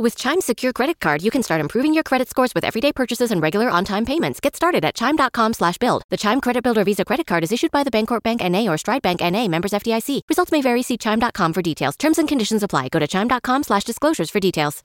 With Chime's secure credit card, you can start improving your credit scores with everyday purchases and regular on-time payments. Get started at chime.com slash build. The Chime Credit Builder Visa Credit Card is issued by the Bancorp Bank N.A. or Stride Bank N.A. members FDIC. Results may vary. See chime.com for details. Terms and conditions apply. Go to chime.com slash disclosures for details.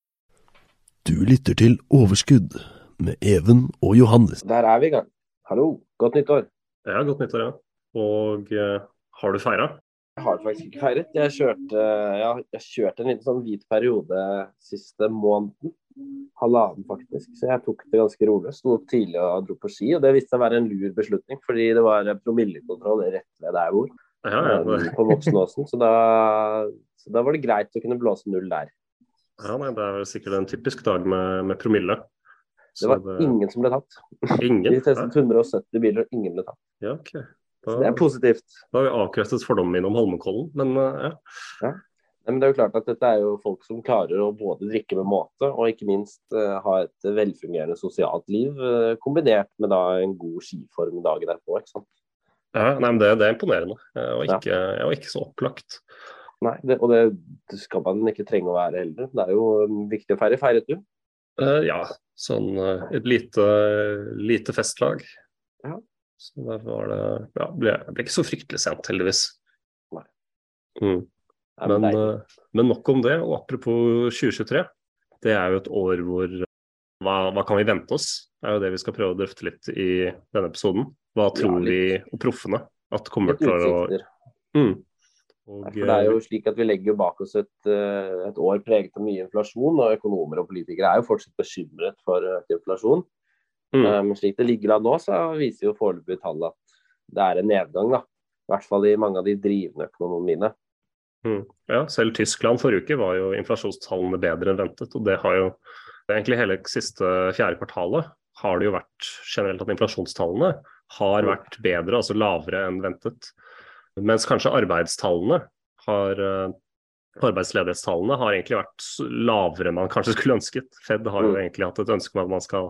Du lytter til Overskudd med Even og Johannes. Der er vi i gang. Hallo, godt nyttår. Ja, godt nyttår, ja. Og eh, har du feira? Jeg har faktisk ikke feiret. Jeg kjørte, ja, jeg kjørte en liten sånn hvit periode siste måneden. Halvannen, faktisk. Så jeg tok det ganske rolig. Sto opp tidlig og dro på ski. Og det viste seg å være en lur beslutning, fordi det var promillekontroll rett ved der jeg bor. Ja, ja. eh, På Voksenåsen. Så da, så da var det greit å kunne blåse null der. Ja nei, det er vel sikkert en typisk dag med, med promille. Det var ingen som ble tatt. ingen? Vi testet 170 biler, og ingen ble tatt. Ja, ok. Da, Så det er positivt. da har vi avkreftet fordommen min om Holmenkollen, men eh, ja. Nei, men det er jo klart at dette er jo folk som klarer å både drikke med måte og ikke minst uh, ha et velfungerende sosialt liv, uh, kombinert med da en god skiform dagen derpå. ikke sant? ja nei, men det, det er imponerende. Var Ja. ikke, jeg var ikke så opplagt. Nei, det, Og det, det skal man ikke trenge å være heller. Det er jo um, viktig å feire. Feiret du? Uh, ja, sånn uh, et lite, lite festlag. Ja. Så derfor var det Ja, ble, ble ikke så fryktelig sent, heldigvis. Nei. Mm. Nei, Men, men, eh, men nok om det. Og apropos 2023. Det er jo et år hvor hva, hva kan vi vente oss? Det er jo det vi skal prøve å drøfte litt i denne episoden. Hva tror ja, vi, og proffene, at kommer til å mm. Og, For det er jo slik at Vi legger jo bak oss et, eh, et år preget av mye inflasjon, og økonomer og politikere er jo fortsatt bekymret for økt inflasjon. mm, Eh, Men slik det ligger an nå, så viser jo foreløpig tall at det er en nedgang. da. I hvert fall i mange av de drivende økonomiene. mm. Ja, selv Tyskland forrige uke var jo inflasjonstallene bedre enn ventet. og det har jo det egentlig hele siste fjerde kvartalet har det jo vært generelt at inflasjonstallene har vært bedre, altså lavere enn ventet. Mens kanskje arbeidstallene har eh, Arbeidsledighetstallene har egentlig vært lavere enn man kanskje skulle ønsket. Fed har jo Mm. egentlig hatt et ønske om at man skal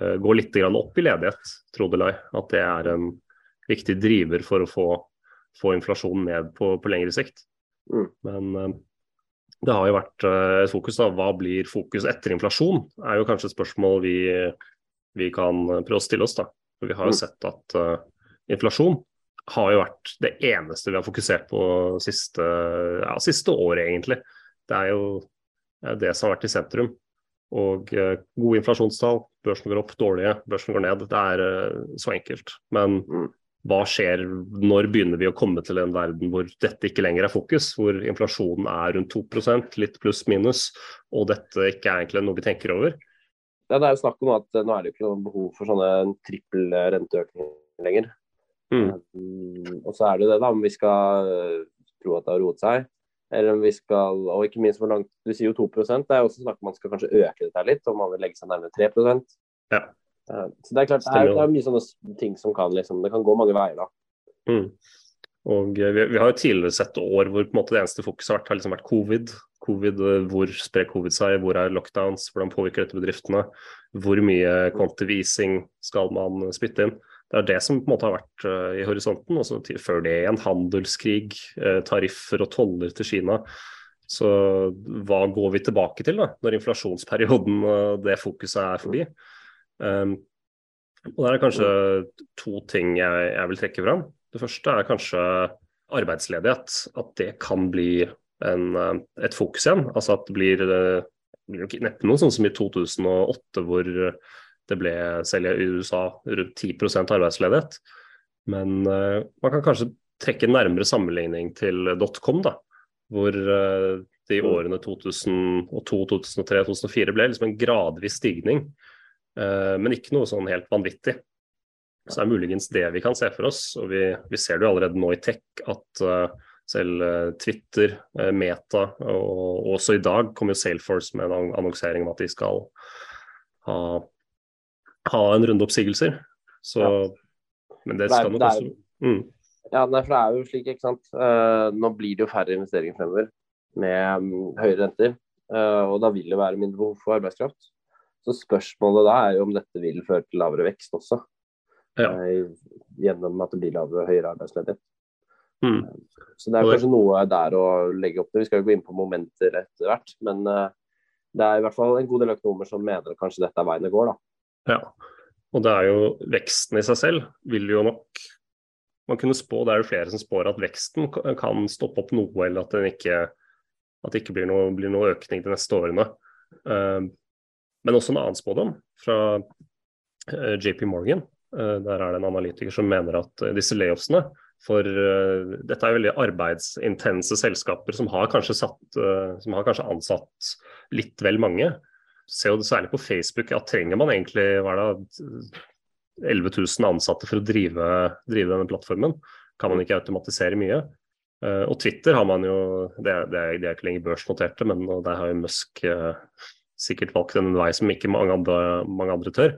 eh, gå litt opp i ledighet, trodde Lai. At det er en viktig driver for å få, få inflasjonen ned på, på lengre sikt. Mm. Men eh, det har jo vært et fokus. da, Hva blir fokus etter inflasjon? er jo kanskje et spørsmål vi, vi kan prøve å stille oss. da. For Vi har jo Mm. sett at uh, inflasjon har jo vært det eneste vi har fokusert på siste, ja, siste året, egentlig. Det er jo det, som har vært i sentrum. Og eh, gode inflasjonstall, børsen går opp, dårlige, børsen går ned. Det er eh, så enkelt. Men Mm. hva skjer når begynner vi å komme til en verden hvor dette ikke lenger er fokus? Hvor inflasjonen er rundt 2% litt pluss-minus, og dette ikke er egentlig noe vi tenker over? Ja, det er jo snakk om at eh, nå er det ikke noe behov for sånne trippel renteøkninger lenger. Mm. Mm, og så er det det, da, om vi skal eh, tro at det har roet seg. Eller om vi skal, og ikke minst hvor langt Du sier jo 2 Det er jo også snakk om man skal kanskje øke dette litt, om man vil legge seg nærmere 3 Ja. Eh, Så det er klart, det er, det er mye sånne ting som kan liksom Det kan gå mange veier, da. Mm. Og eh, vi, vi har jo tidligere sett år hvor på en måte det eneste fokuset har vært, har liksom vært covid. covid. eh, Hvor sprer covid seg, hvor er lockdowns, hvordan påvirker dette bedriftene? Hvor mye kvantivising skal man spytte inn? Det er det som på en måte har vært uh, i horisonten. Også til- før det igjen handelskrig, uh, tariffer og toller til Kina. Så hva går vi tilbake til da, når inflasjonsperioden og det fokuset er forbi? Um, og Der er det kanskje to ting jeg, jeg vil trekke fram. Det første er kanskje arbeidsledighet. At det kan bli en, eh, et fokus igjen. Altså at det blir, eh, blir neppe noe sånn som i 2008 hvor det ble selv i USA rundt 10% arbeidsledighet. Men uh, man kan kanskje trekke en nærmere sammenligning til dotcom, da. Hvor uh, det i årene 2002, 2003, 2004 ble liksom en gradvis stigning. Uh, men ikke noe sånn helt vanvittig. Så det er muligens det vi kan se for oss. Og vi, vi ser det jo allerede nå i tech at selv Twitter, Meta og også i dag kommer jo Salesforce med en annonsering om at de skal ha, ha en runde oppsigelser. Så, ja. Men det skal nok også mm. Ja, nei, for det er jo slik, ikke sant. Uh, nå blir det jo færre investeringer fremover med um, høyere renter. Uh, og da vil det være mindre behov for arbeidskraft. Så spørsmålet da er jo om dette vil føre til lavere vekst også. Ja. Uh, gjennom at det blir lavere, høyere arbeidsledighet. Mm. Så det er kanskje noe der å legge opp til. Vi skal jo gå inn på momenter etter hvert. Men det er i hvert fall en god del økonomer som mener at kanskje dette er veien det går, da. Ja. Og det er jo veksten i seg selv vil jo nok man kunne spå, Det er jo flere som spår at veksten kan stoppe opp noe, eller at, ikke, at det ikke blir noe, blir noe, økning de neste årene. Uh, men også en annen spådom fra eh, JP Morgan. Uh, der er det en analytiker som mener at disse layoffsene for dette er veldig arbeidsintense selskaper som har kanskje, satt, som har kanskje ansatt litt vel mange ser jo særlig på Facebook at trenger man egentlig hva er det, 11 000 ansatte for å drive, drive, denne plattformen? Kan man ikke automatisere mye? Uh, og Twitter har man jo Det, det, er, det er, ikke lenger børsnoterte, men der har jo Musk uh, sikkert valgt en vei som ikke mange andre, mange andre tør.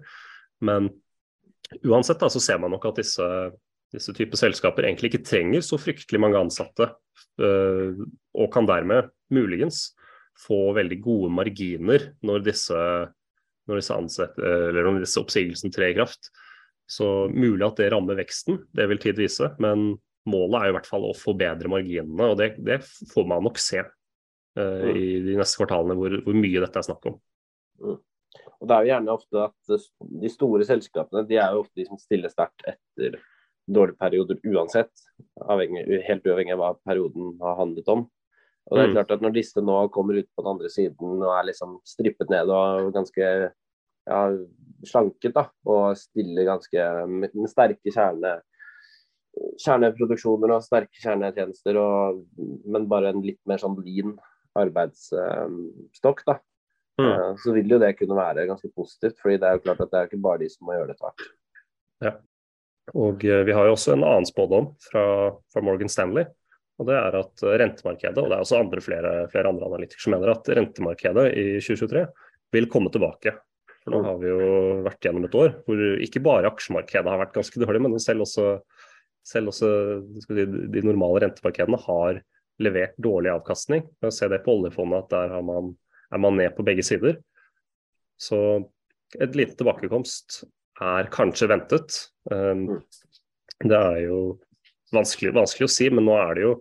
Men uansett da, så ser man nok at disse, disse typer selskaper egentlig ikke trenger så fryktelig mange ansatte, uh, og kan dermed muligens få veldig gode marginer når disse, når disse, ansett, når disse oppsigelsene trer i kraft. Så mulig at det rammer veksten, det vil tid vise. Men målet er i hvert fall å forbedre marginene, og det, det får man nok se uh, mm. i de neste kvartalene hvor, hvor, mye dette er snakk om. Mm. Og det er jo gjerne ofte at De store selskapene de er jo ofte de som stiller sterkt etter dårlige perioder uansett. Avhengig, helt uavhengig av hva perioden har handlet om. Og det er mm. klart at Når disse nå kommer ut på den andre siden og er liksom strippet ned og ganske ja, slanket da, og stiller ganske med, med sterke kjerne, kjerneproduksjoner og sterke kjernetjenester, og, men bare en litt mer sånn lean arbeidsstokk, da. Mm. Uh, så vil jo det kunne være ganske positivt, fordi det er jo klart at det er ikke bare de som må gjøre det etter hvert. Ja. Og uh, vi har jo også en annen spådom fra, fra Morgan Stanley. Og det er at rentemarkedet, og det er også andre, flere, flere andre analytikere som mener at rentemarkedet i 2023 vil komme tilbake. For nå har vi jo vært gjennom et år hvor ikke bare aksjemarkedet har vært ganske dårlig, men selv også, selv også si, de normale rentemarkedene har levert dårlig avkastning. Vi ser det på oljefondet at der man, er man ned på begge sider. Så et lite tilbakekomst er kanskje ventet. Um, det er jo vanskelig, vanskelig, å si, men nå er det jo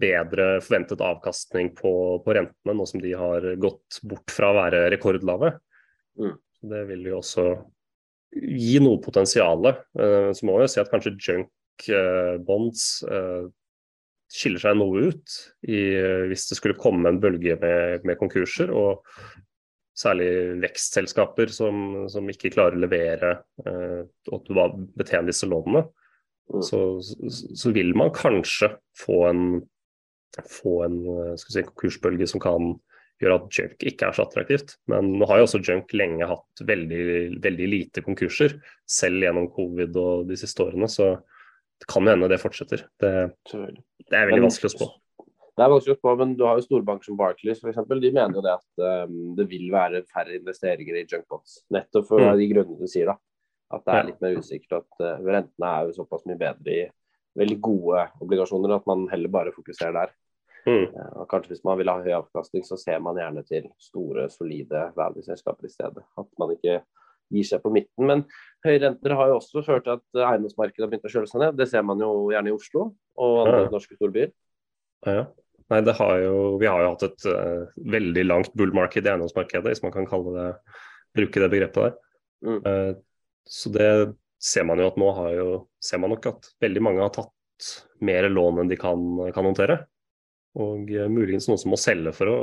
bedre forventet avkastning på, på rentene, nå som de har gått bort fra å være rekordlave. Mm. Det vil jo også gi noe potensial. Uh, så må vi jo si at kanskje junk uh, bonds uh, skiller seg noe ut i, hvis det skulle komme en bølge med, med konkurser. og Særlig vekstselskaper som, som, ikke klarer å levere og betjene disse lånene. Mm. Så, så, vil man kanskje få en, få en si, konkursbølge som kan gjøre at junk ikke er så attraktivt. Men nå har jo også junk lenge hatt veldig, veldig lite konkurser, selv gjennom covid og de siste årene. Så det kan jo hende det fortsetter. Det, det er veldig vanskelig å spå. Det er vanskelig å spå, men du har jo storbanker som Barclays f.eks. De mener jo det at um, det vil være færre investeringer i junkbots. Nettopp for mm. de grunnene du sier. da. At det er litt mer usikkert. At uh, rentene er jo såpass mye bedre i veldig gode obligasjoner at man heller bare fokuserer der. Mm. Og kanskje Hvis man vil ha høy avkastning, så ser man gjerne til store, solide value-selskaper i stedet. At man ikke gir seg på midten. Men høye renter har jo også ført til at eiendomsmarkedet har begynt å kjøle seg ned. Det ser man jo gjerne i Oslo og andre ja. norske storbyer. Ja. Nei, det har jo, vi har jo hatt et uh, veldig langt bull-marked i eiendomsmarkedet, hvis man kan det, bruke det begrepet der. Mm. Uh, så det ser man jo at nå har jo, ser man nok at veldig mange har tatt mer lån enn de kan, kan håndtere. Og uh, muligens noen som må selge for å,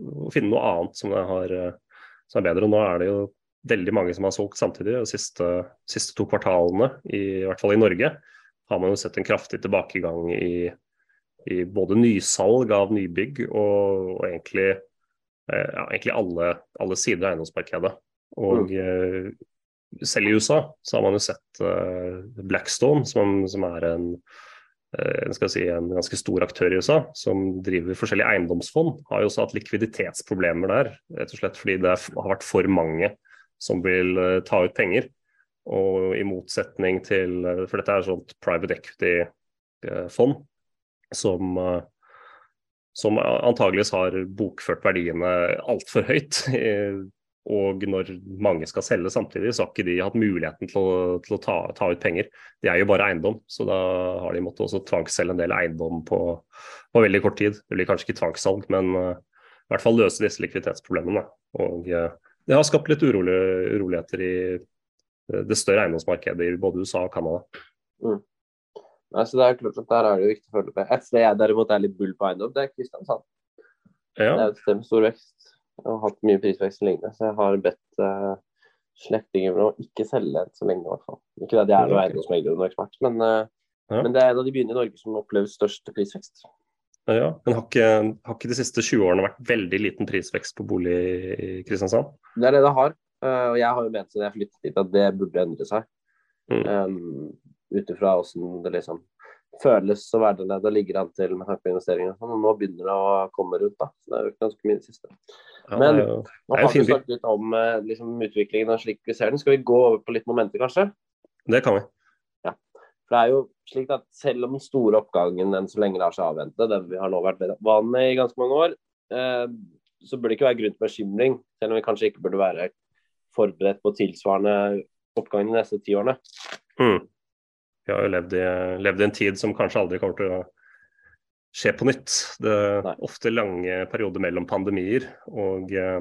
å finne noe annet som, har, uh, som, er bedre. Og nå er det jo veldig mange som har solgt samtidig. De siste, siste, to kvartalene, i, i, hvert fall i Norge, har man jo sett en kraftig tilbakegang i, i både nysalg av nybygg og, og egentlig, uh, ja, egentlig alle, alle, sider av eiendomsmarkedet. Og mm. selv i USA så har man jo sett Blackstone, som, som er en eh, si, en ganske stor aktør i USA som driver forskjellige eiendomsfond, har jo også hatt likviditetsproblemer der. Rett og slett fordi det har vært for mange som vil eh, ta ut penger. Og i motsetning til eh, For dette er et sånt private equity-fond som, som antageligvis har bokført verdiene altfor høyt. Og når mange skal selge samtidig, så har ikke de hatt muligheten til å, til å ta, ta, ut penger. De er jo bare eiendom, så da har de måttet også tvangsselge en del eiendom på, på, veldig kort tid. Det blir kanskje ikke tvangssalg, men uh, i hvert fall løse disse likviditetsproblemene. Og uh, det har skapt litt urolig, uroligheter i uh, det større eiendomsmarkedet i både USA og Canada. Mm. Nei, så det er klart at Der er det jo viktig å følge med. Et sted jeg derimot er litt bull på eiendom, det er Kristiansand. Ja. Det er et sted med stor vekst og hatt mye prisvekst lignende. Så jeg har bedt uh, slektninger om å ikke selge så lenge, i hvert fall. Ikke at jeg er noen eiendomsmegler og ekspert, men, uh, ja. men, det er en av de byene i Norge som opplever størst prisvekst. Ja, men har ikke, har ikke, de siste 20 årene vært veldig liten prisvekst på bolig i Kristiansand? Det er det det har. Uh, og jeg har jo ment siden jeg flyttet dit at det burde endre seg. Mm. Um, Ut ifra åssen det liksom føles å være der nede og ligger an til med tanke på investeringer. Og nå begynner det å komme rundt, da. Så det er jo ganske mye i det siste. Men ja, nå har vi snakket litt om eh, liksom, utviklingen og slik vi ser den. Skal vi gå over på litt momenter, kanskje? Det kan vi. Ja. For det er jo slik at selv om den store oppgangen enn så lenge lar seg avvente, den vi har nå vært vannet i ganske mange år, eh, så burde det ikke være grunn til bekymring. Selv om vi kanskje ikke burde være forberedt på tilsvarende oppgang de neste ti årene. Mm. Vi har jo levd i, levd i, en tid som kanskje aldri kommer til å skje på nytt. Det er ofte lange perioder mellom pandemier, og eh,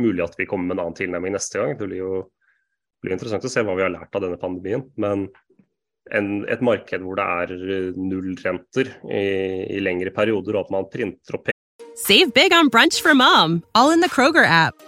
mulig at vi kommer med en annen tilnærming neste gang. Det blir jo blir interessant å se hva vi har lært av denne pandemien. Men en, et marked hvor det er nullrenter i, i lengre perioder, og at man printer opp penger Save big on brunch for mom, all in the Kroger app.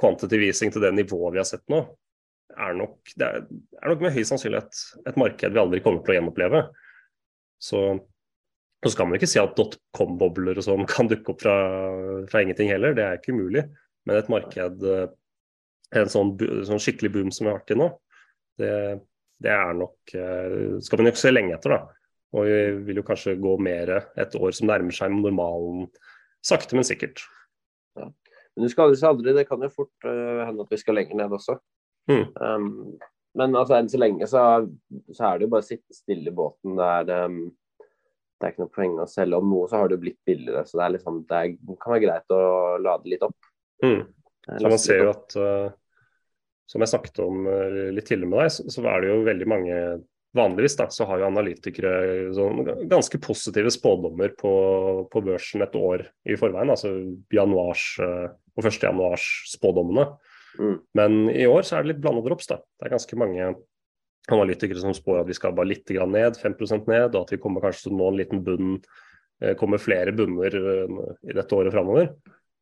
Quantitative easing til det nivået vi har sett nå, er nok, det er, nok med høy sannsynlighet et marked vi aldri kommer til å gjenoppleve. Så, så skal man ikke si at dotcom-bobler og sånn kan dukke opp fra, fra, ingenting heller, det er ikke umulig. Men et marked, eh, en sånn, sånn skikkelig boom som vi har vært i nå, det, det er nok eh, skal man nok se lenge etter. da. Og vi vil jo kanskje gå mer et år som nærmer seg normalen, sakte, men sikkert. Ja. Men du skal aldri, det kan jo fort uh, hende at vi skal lenger ned også. Mm. Um, men altså, enn så lenge så, så, er det jo bare å sitte stille i båten. Det er, um, det er ikke noe poeng å selge om noe, så har det jo blitt billigere. Så det, liksom, det er, kan være greit å lade litt opp. Mm. Så man ser jo at uh, Som jeg snakket om uh, litt tidligere med deg, så, så er det jo veldig mange Vanligvis da, så har jo analytikere sånn, ganske positive spådommer på, på, børsen et år i forveien. Altså januars uh, og 1. januars spådommene. Mm. Men i år så er det litt blanda drops. da. Det er ganske mange analytikere som spår at vi skal bare litt ned, 5% ned, og at vi kommer kanskje til å nå en liten bunn. Eh, kommer flere bunner eh, i dette året framover.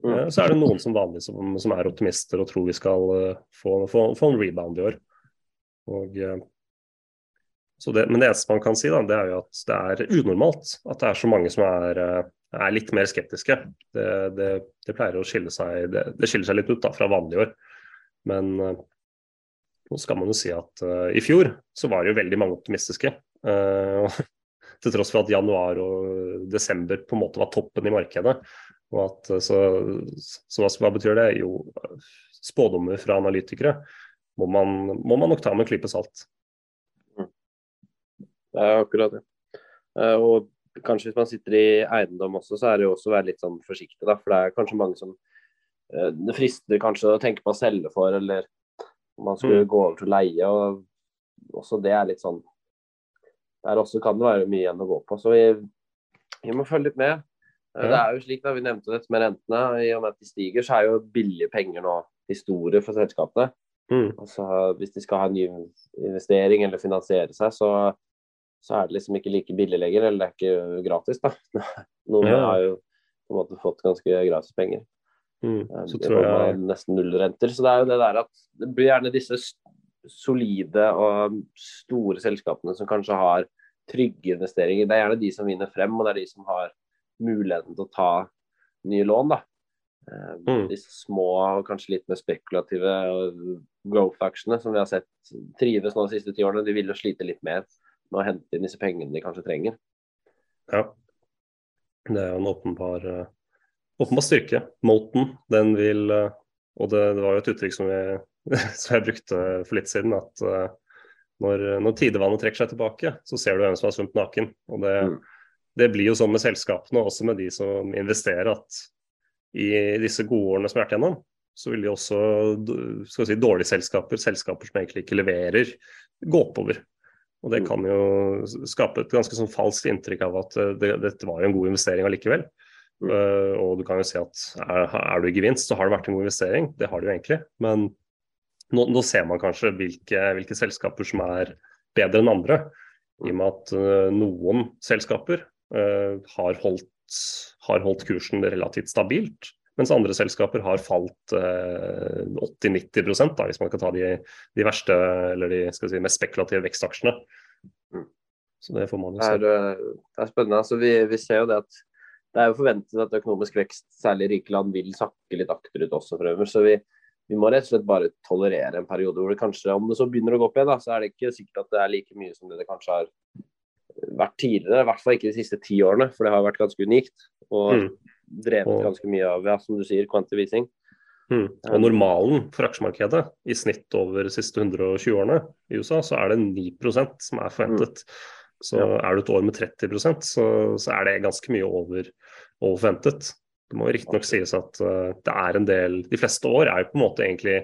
Mm. Eh, så er det noen som vanlig som, som, er optimister og tror vi skal få, få, få en rebound i år. Og, det, men det eneste man kan si, da, det er jo at det er unormalt at det er så mange som er er litt mer skeptiske. Det, det, det pleier å skille seg det, det, skiller seg litt ut da, fra vanlige år. Men uh, nå skal man jo si at uh, i fjor så var det jo veldig mange optimistiske. Uh, til tross for at januar og desember på en måte var toppen i markedet. Og at, så, så hva, betyr det? Jo, spådommer fra analytikere må man, må man nok ta med en klype salt. Mm. Det er akkurat det. Og kanskje hvis man sitter i eiendom også, så er det jo også å være litt sånn forsiktig, da. For det er kanskje mange som uh, Det frister kanskje å tenke på å selge for, eller om man skulle mm. gå over til å leie. og også Det er litt sånn Der også kan det være mye igjen å gå på. Så vi, vi må følge litt med. Ja. det er jo slik da Vi nevnte dette med rentene. I og med at de stiger, så er jo billige penger nå historie for selskapene. Mm. Altså, hvis de skal ha en ny investering eller finansiere seg, så så er det liksom ikke like billig lenger, eller det er ikke gratis, da. Noen Ja. har jo på en måte fått ganske gratis penger. Mm. Eh, Så tror jeg nesten nullrenter. Så det er jo det der at det blir gjerne disse solide og store selskapene som kanskje har trygge investeringer. Det er gjerne de som vinner frem, og det er de som har muligheten til å ta nye lån. da. Eh, Mm. Disse små og kanskje litt mer spekulative eh, growth-aksjene som vi har sett trives nå de siste ti årene, de vil jo slite litt mer med å hente inn disse pengene de kanskje trenger. Ja. Det er jo en åpenbar, eh, åpenbar styrke. Moten, den vil eh, Og det, det var jo et uttrykk som jeg, som jeg brukte for litt siden, at eh, når, når tidevannet trekker seg tilbake, så ser du hvem som har svømt naken. Og det, Mm. det blir jo sånn med selskapene, og også med de som investerer, at i disse gode årene som vi har vært gjennom, så vil de også skal vi si, dårlige selskaper, selskaper som egentlig ikke leverer, gå oppover. Og det Mm. kan jo skape et ganske sånn falskt inntrykk av at eh, det, dette var jo en god investering allikevel. Mm. Uh, og du kan jo si at er, er du i gevinst, så har det vært en god investering. Det har det jo egentlig. Men nå, nå ser man kanskje hvilke, hvilke selskaper som er bedre enn andre. I og med at uh, noen selskaper uh, har, holdt, har holdt kursen relativt stabilt. Mens andre selskaper har falt eh, 80-90 da, hvis man kan ta de, de verste eller de skal si, mest spekulative vekstaksjene. Mm. Så det får man jo Det se. er, eh, det er spennende. Altså, vi, vi ser jo det at det er jo forventet at økonomisk vekst, særlig i rike land, vil sakke litt akterut også fremover. Så vi, vi må rett og slett bare tolerere en periode hvor det kanskje, om det så begynner å gå opp igjen, da, så er det ikke sikkert at det er like mye som det det kanskje har vært tidligere. I hvert fall ikke de siste ti årene, for det har vært ganske unikt. Og Mm. Drevet ganske mye av, ja, som du sier, kvantivising. Mm. Og normalen for aksjemarkedet i snitt over de siste 120 årene i USA, så er det 9% som er forventet. Så Ja. er du et år med 30 så, så er det ganske mye over, over forventet. Det må riktignok sies at uh, det er en del De fleste år er jo på en måte egentlig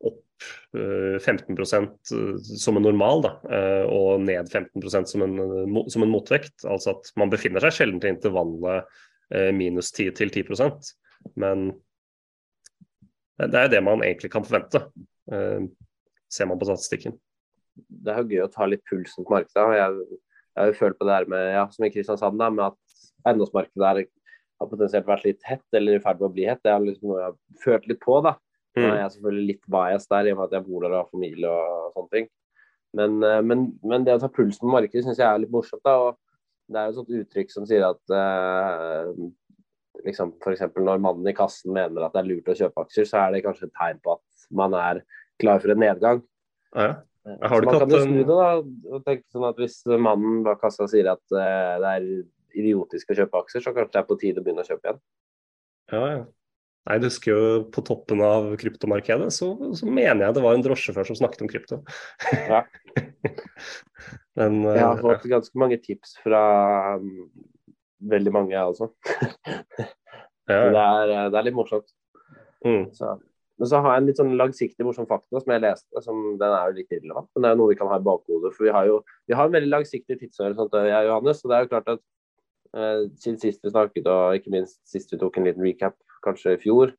opp uh, 15 eh, som en normal, da, uh, og ned 15% som en, eh, som en motvekt. Altså at man befinner seg sjelden til intervallet eh, minus 10 til 10% men det er jo det man egentlig kan forvente, eh, ser man på statistikken. det er jo gøy å ta litt pulsen på markedet. Jeg, jeg har jo følt på det her med, ja, som i Kristiansand, da, med at eiendomsmarkedet har potensielt vært litt hett, eller i ferd med å bli hett. Det er liksom noe jeg har følt litt på. da. Er Mm. jeg selvfølgelig litt bias der, i og med at jeg bor der og har familie og sånne ting. Men, eh, men, men det å ta pulsen på markedet syns jeg er litt morsomt. da, og Det er jo et sånt uttrykk som sier at eh, liksom F.eks. når mannen i kassen mener at det er lurt å kjøpe aksjer, så er det kanskje et tegn på at man er klar for en nedgang. Ja, Så Har du man kan jo snu det da, og tenke sånn at Hvis mannen bak kassa sier at eh, det er idiotisk å kjøpe aksjer, så kanskje det er på tide å begynne å kjøpe igjen. ja, ja. Nei, du husker jo på toppen av kryptomarkedet, så, så mener jeg det var en drosjesjåfør som snakket om krypto. Ja. Men eh, Jeg har fått ganske mange tips fra um, veldig mange, jeg også. ja, det er, eh, det er litt morsomt. Mm. Så. Men så har jeg en litt sånn langsiktig morsom fakta som jeg leste. som Den er jo litt irrelevant, men det er jo noe vi kan ha i bakhodet. For vi har jo vi har en veldig langsiktig tidshorisont, jeg og Johannes. Og det er jo klart at eh, siden sist vi snakket, og ikke minst sist vi tok en liten recap, kanskje i fjor,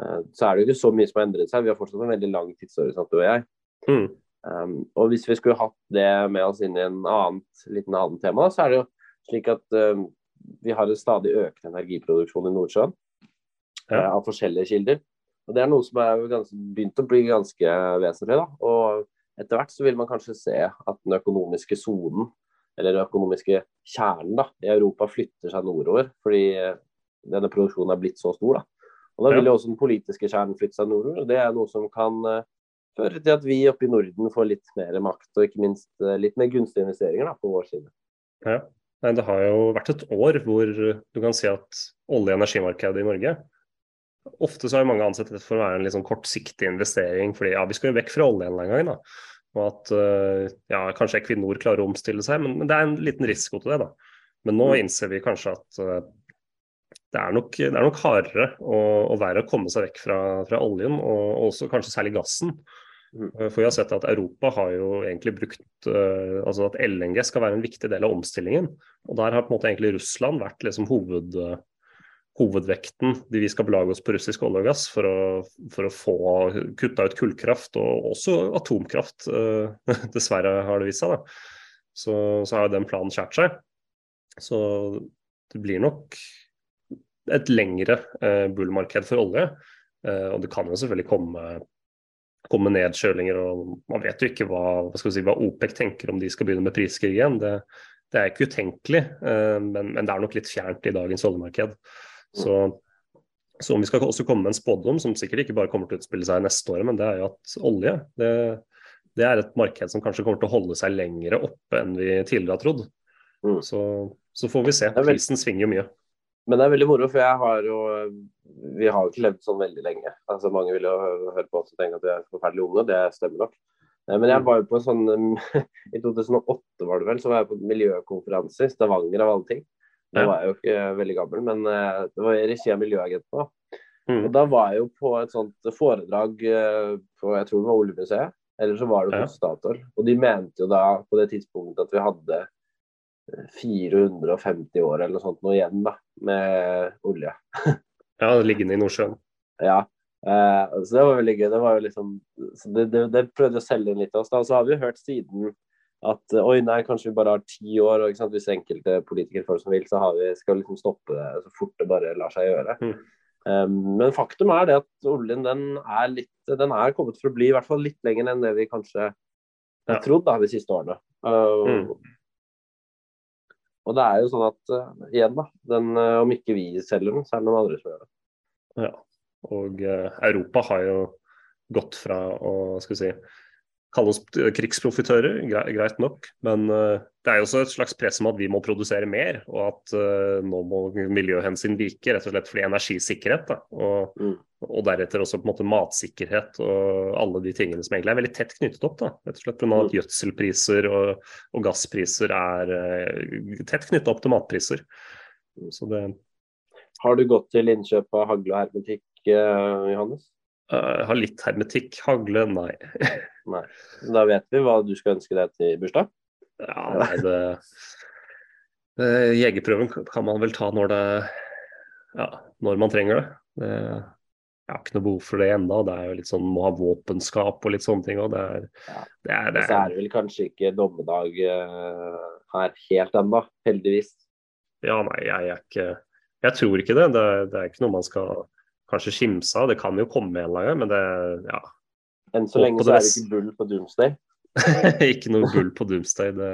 eh, så er det jo ikke så mye som har endret seg. Vi har fortsatt en veldig lang tidshorisont, du og jeg. Mm. Um, og hvis vi skulle hatt det med oss inn i en annet, liten annen tema, så er det jo slik at um, vi har en stadig økende energiproduksjon i Nordsjøen Ja. uh, av forskjellige kilder. Og Det er noe som er ganske, begynt å bli ganske vesentlig. da, og Etter hvert så vil man kanskje se at den økonomiske sonen, eller den økonomiske kjernen da, i Europa flytter seg nordover, fordi denne produksjonen er blitt så stor. da. Og Da vil jo også den politiske kjernen flytte seg nordover. og Det er noe som kan eh, føre til at vi oppe i Norden får litt mer makt, og ikke minst eh, litt mer gunstige investeringer da, på vår side. Ja. Nei, det har jo vært et år hvor du kan si at olje- og energimarkedet i Norge Ofte så har mange ansett det for å være en litt sånn kortsiktig investering, fordi ja, vi skal jo vekk fra oljen en gang. da. Og at eh, ja, kanskje Equinor klarer å omstille seg, men, men det er en liten risiko til det. da. Men nå innser vi kanskje at det, er nok, det er nok hardere og, og verre å komme seg vekk fra, fra oljen, og også kanskje særlig gassen. Mm. Eh, For vi har sett at Europa har jo egentlig brukt eh, altså at LNG skal være en viktig del av omstillingen. Og der har på en måte egentlig Russland vært liksom hoved, eh, hovedvekten. De vi skal belage oss på russisk olje og gass for å, for å få kutta ut kullkraft og også atomkraft. dessverre har det vist seg. da. så, så har jo den planen skjært seg. Så det blir nok et lengre eh, bullmarked for olje. Eh, og det kan jo selvfølgelig komme, komme nedkjølinger, og man vet jo ikke hva, hva, si, hva, OPEC tenker om de skal begynne med priskrig igjen. Det, det er ikke utenkelig, eh, men, men, det er nok litt fjernt i dagens oljemarked. Så, så om vi skal også komme med en spådom, som sikkert ikke bare kommer til å utspille seg neste år, men det er jo at olje det, det er et marked som kanskje kommer til å holde seg lengre oppe enn vi tidligere har trodd. Mm. Så, så, får vi se. Prisen svinger jo mye. Men det er veldig moro, for jeg har jo Vi har jo ikke levd sånn veldig lenge. Altså Mange vil jo høre på oss og tenke at vi er forferdelig unge, det stemmer nok. Eh, men jeg mm. var jo på en sånn I 2008 var det vel, så var jeg på en miljøkonferanse i Stavanger av alle ting. Da var jeg jo ikke veldig gammel, men eh, det var i regi av Miljøagentene. Mm. Og da var jeg jo på et sånt foredrag eh, på jeg tror det var Oljemuseet, eller så var det hos Statoil. Og de mente jo da på det tidspunktet at vi hadde 450 år eller noe sånt noe igjen da, med olje. ja, liggende i Nordsjøen. Ja. Eh, så det var veldig gøy. Det var jo liksom det, det, det, prøvde å selge inn litt til oss. da, Så har vi jo hørt siden at oi, nei, kanskje vi bare har ti år. og Hvis enkelte politikere får det som vil, så har vi, skal vi liksom stoppe det så fort det bare lar seg gjøre. Mm. Um, men faktum er det at oljen den er, litt, den er kommet for å bli i hvert fall litt lenger enn det vi kanskje har ja. trodd da, de siste årene. Uh, mm. Og det er jo sånn at uh, igjen, da, den, uh, om ikke vi selger den, så er det noen andre som gjør det. Ja, og uh, Europa har jo gått fra å skal vi si, kalle oss krigsprofitører, greit nok. Men uh, det er jo også et slags press om at vi må produsere mer, og at uh, nå må miljøhensyn vike. Rett og slett fordi energisikkerhet. Da, og, mm. og, deretter også på en måte matsikkerhet og alle de tingene som egentlig er veldig tett knyttet opp. Da. Rett og slett pga. at mm. gjødselpriser og, og, gasspriser er uh, tett knyttet opp til matpriser. Så det Har du gått til innkjøp av hagle og hermetikk, Johannes? Uh, har litt hermetikk. Hagle, nei. nei. Da vet vi hva du skal ønske deg til bursdag? Ja, nei, det, Jegerprøven kan man vel ta når det Ja, når man trenger det. det jeg har ikke noe behov for det ennå. Det er jo litt sånn må ha våpenskap og litt sånne ting. òg. det er, ja. det er, det er, Så er det vel kanskje ikke dommedag uh, her helt ennå, heldigvis. Ja, nei, jeg er ikke Jeg tror ikke det. Det, det er ikke noe man skal kanskje skimsa. Det kan jo komme en eller annen gang, men det ja. Enn så lenge så er det ikke bull på Doomsday? ikke noe bull på Doomsday. Det,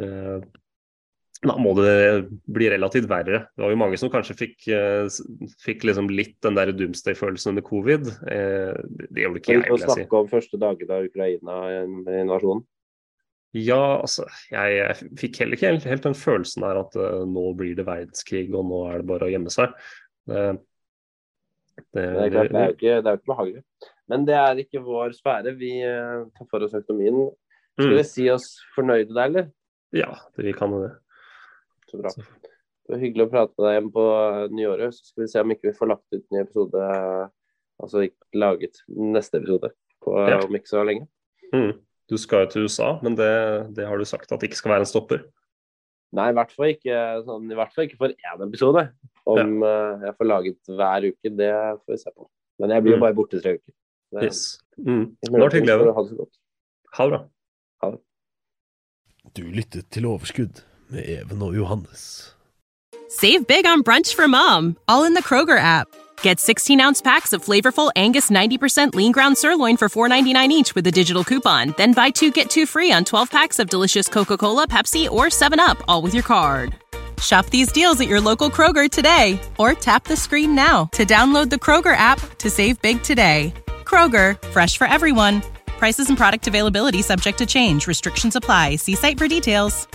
det, da må det bli relativt verre. Det var jo mange som kanskje fikk, eh, fikk liksom litt den der Doomsday-følelsen under covid. Det det gjorde ikke jeg, vil jeg si. snakke om første dagene av Ukraina-invasjonen? Ja, altså jeg, jeg, fikk heller ikke helt, helt den følelsen der at uh, nå blir det verdenskrig og nå er det bare å gjemme seg. Det, det, det, er klart, det er jo ikke, det er ikke behagelig. Men det er ikke vår sfære. Vi uh, tar for oss økonomien. Skal mm. vi si oss fornøyde der, eller? Ja, vi kan det. Så bra. Det var hyggelig å prate med deg hjemme på nyåret. Så skal vi se om ikke vi får lagt ut en episode, altså ikke laget neste episode på ja. om ikke så lenge. Mm. Du skal jo til USA, men det, det har du sagt at det ikke skal være en stopper? Nei, i hvert fall ikke, sånn, i hvert fall ikke for én episode. Om ja. uh, jeg får laget hver uke, det får vi se på. Men jeg blir jo mm. bare borte tre uker. Det, yes. mm. Det var hyggelig. Ha det så godt. Ha det bra. Ha det. Du lyttet til Overskudd med Even og Johannes. Save big on brunch for mom, all in the Kroger app. Get 16 ounce packs of flavorful Angus 90% lean ground sirloin for $4.99 each with a digital coupon. Then buy two get two free on 12 packs of delicious Coca Cola, Pepsi, or 7UP, all with your card. Shop these deals at your local Kroger today or tap the screen now to download the Kroger app to save big today. Kroger, fresh for everyone. Prices and product availability subject to change. Restrictions apply. See site for details.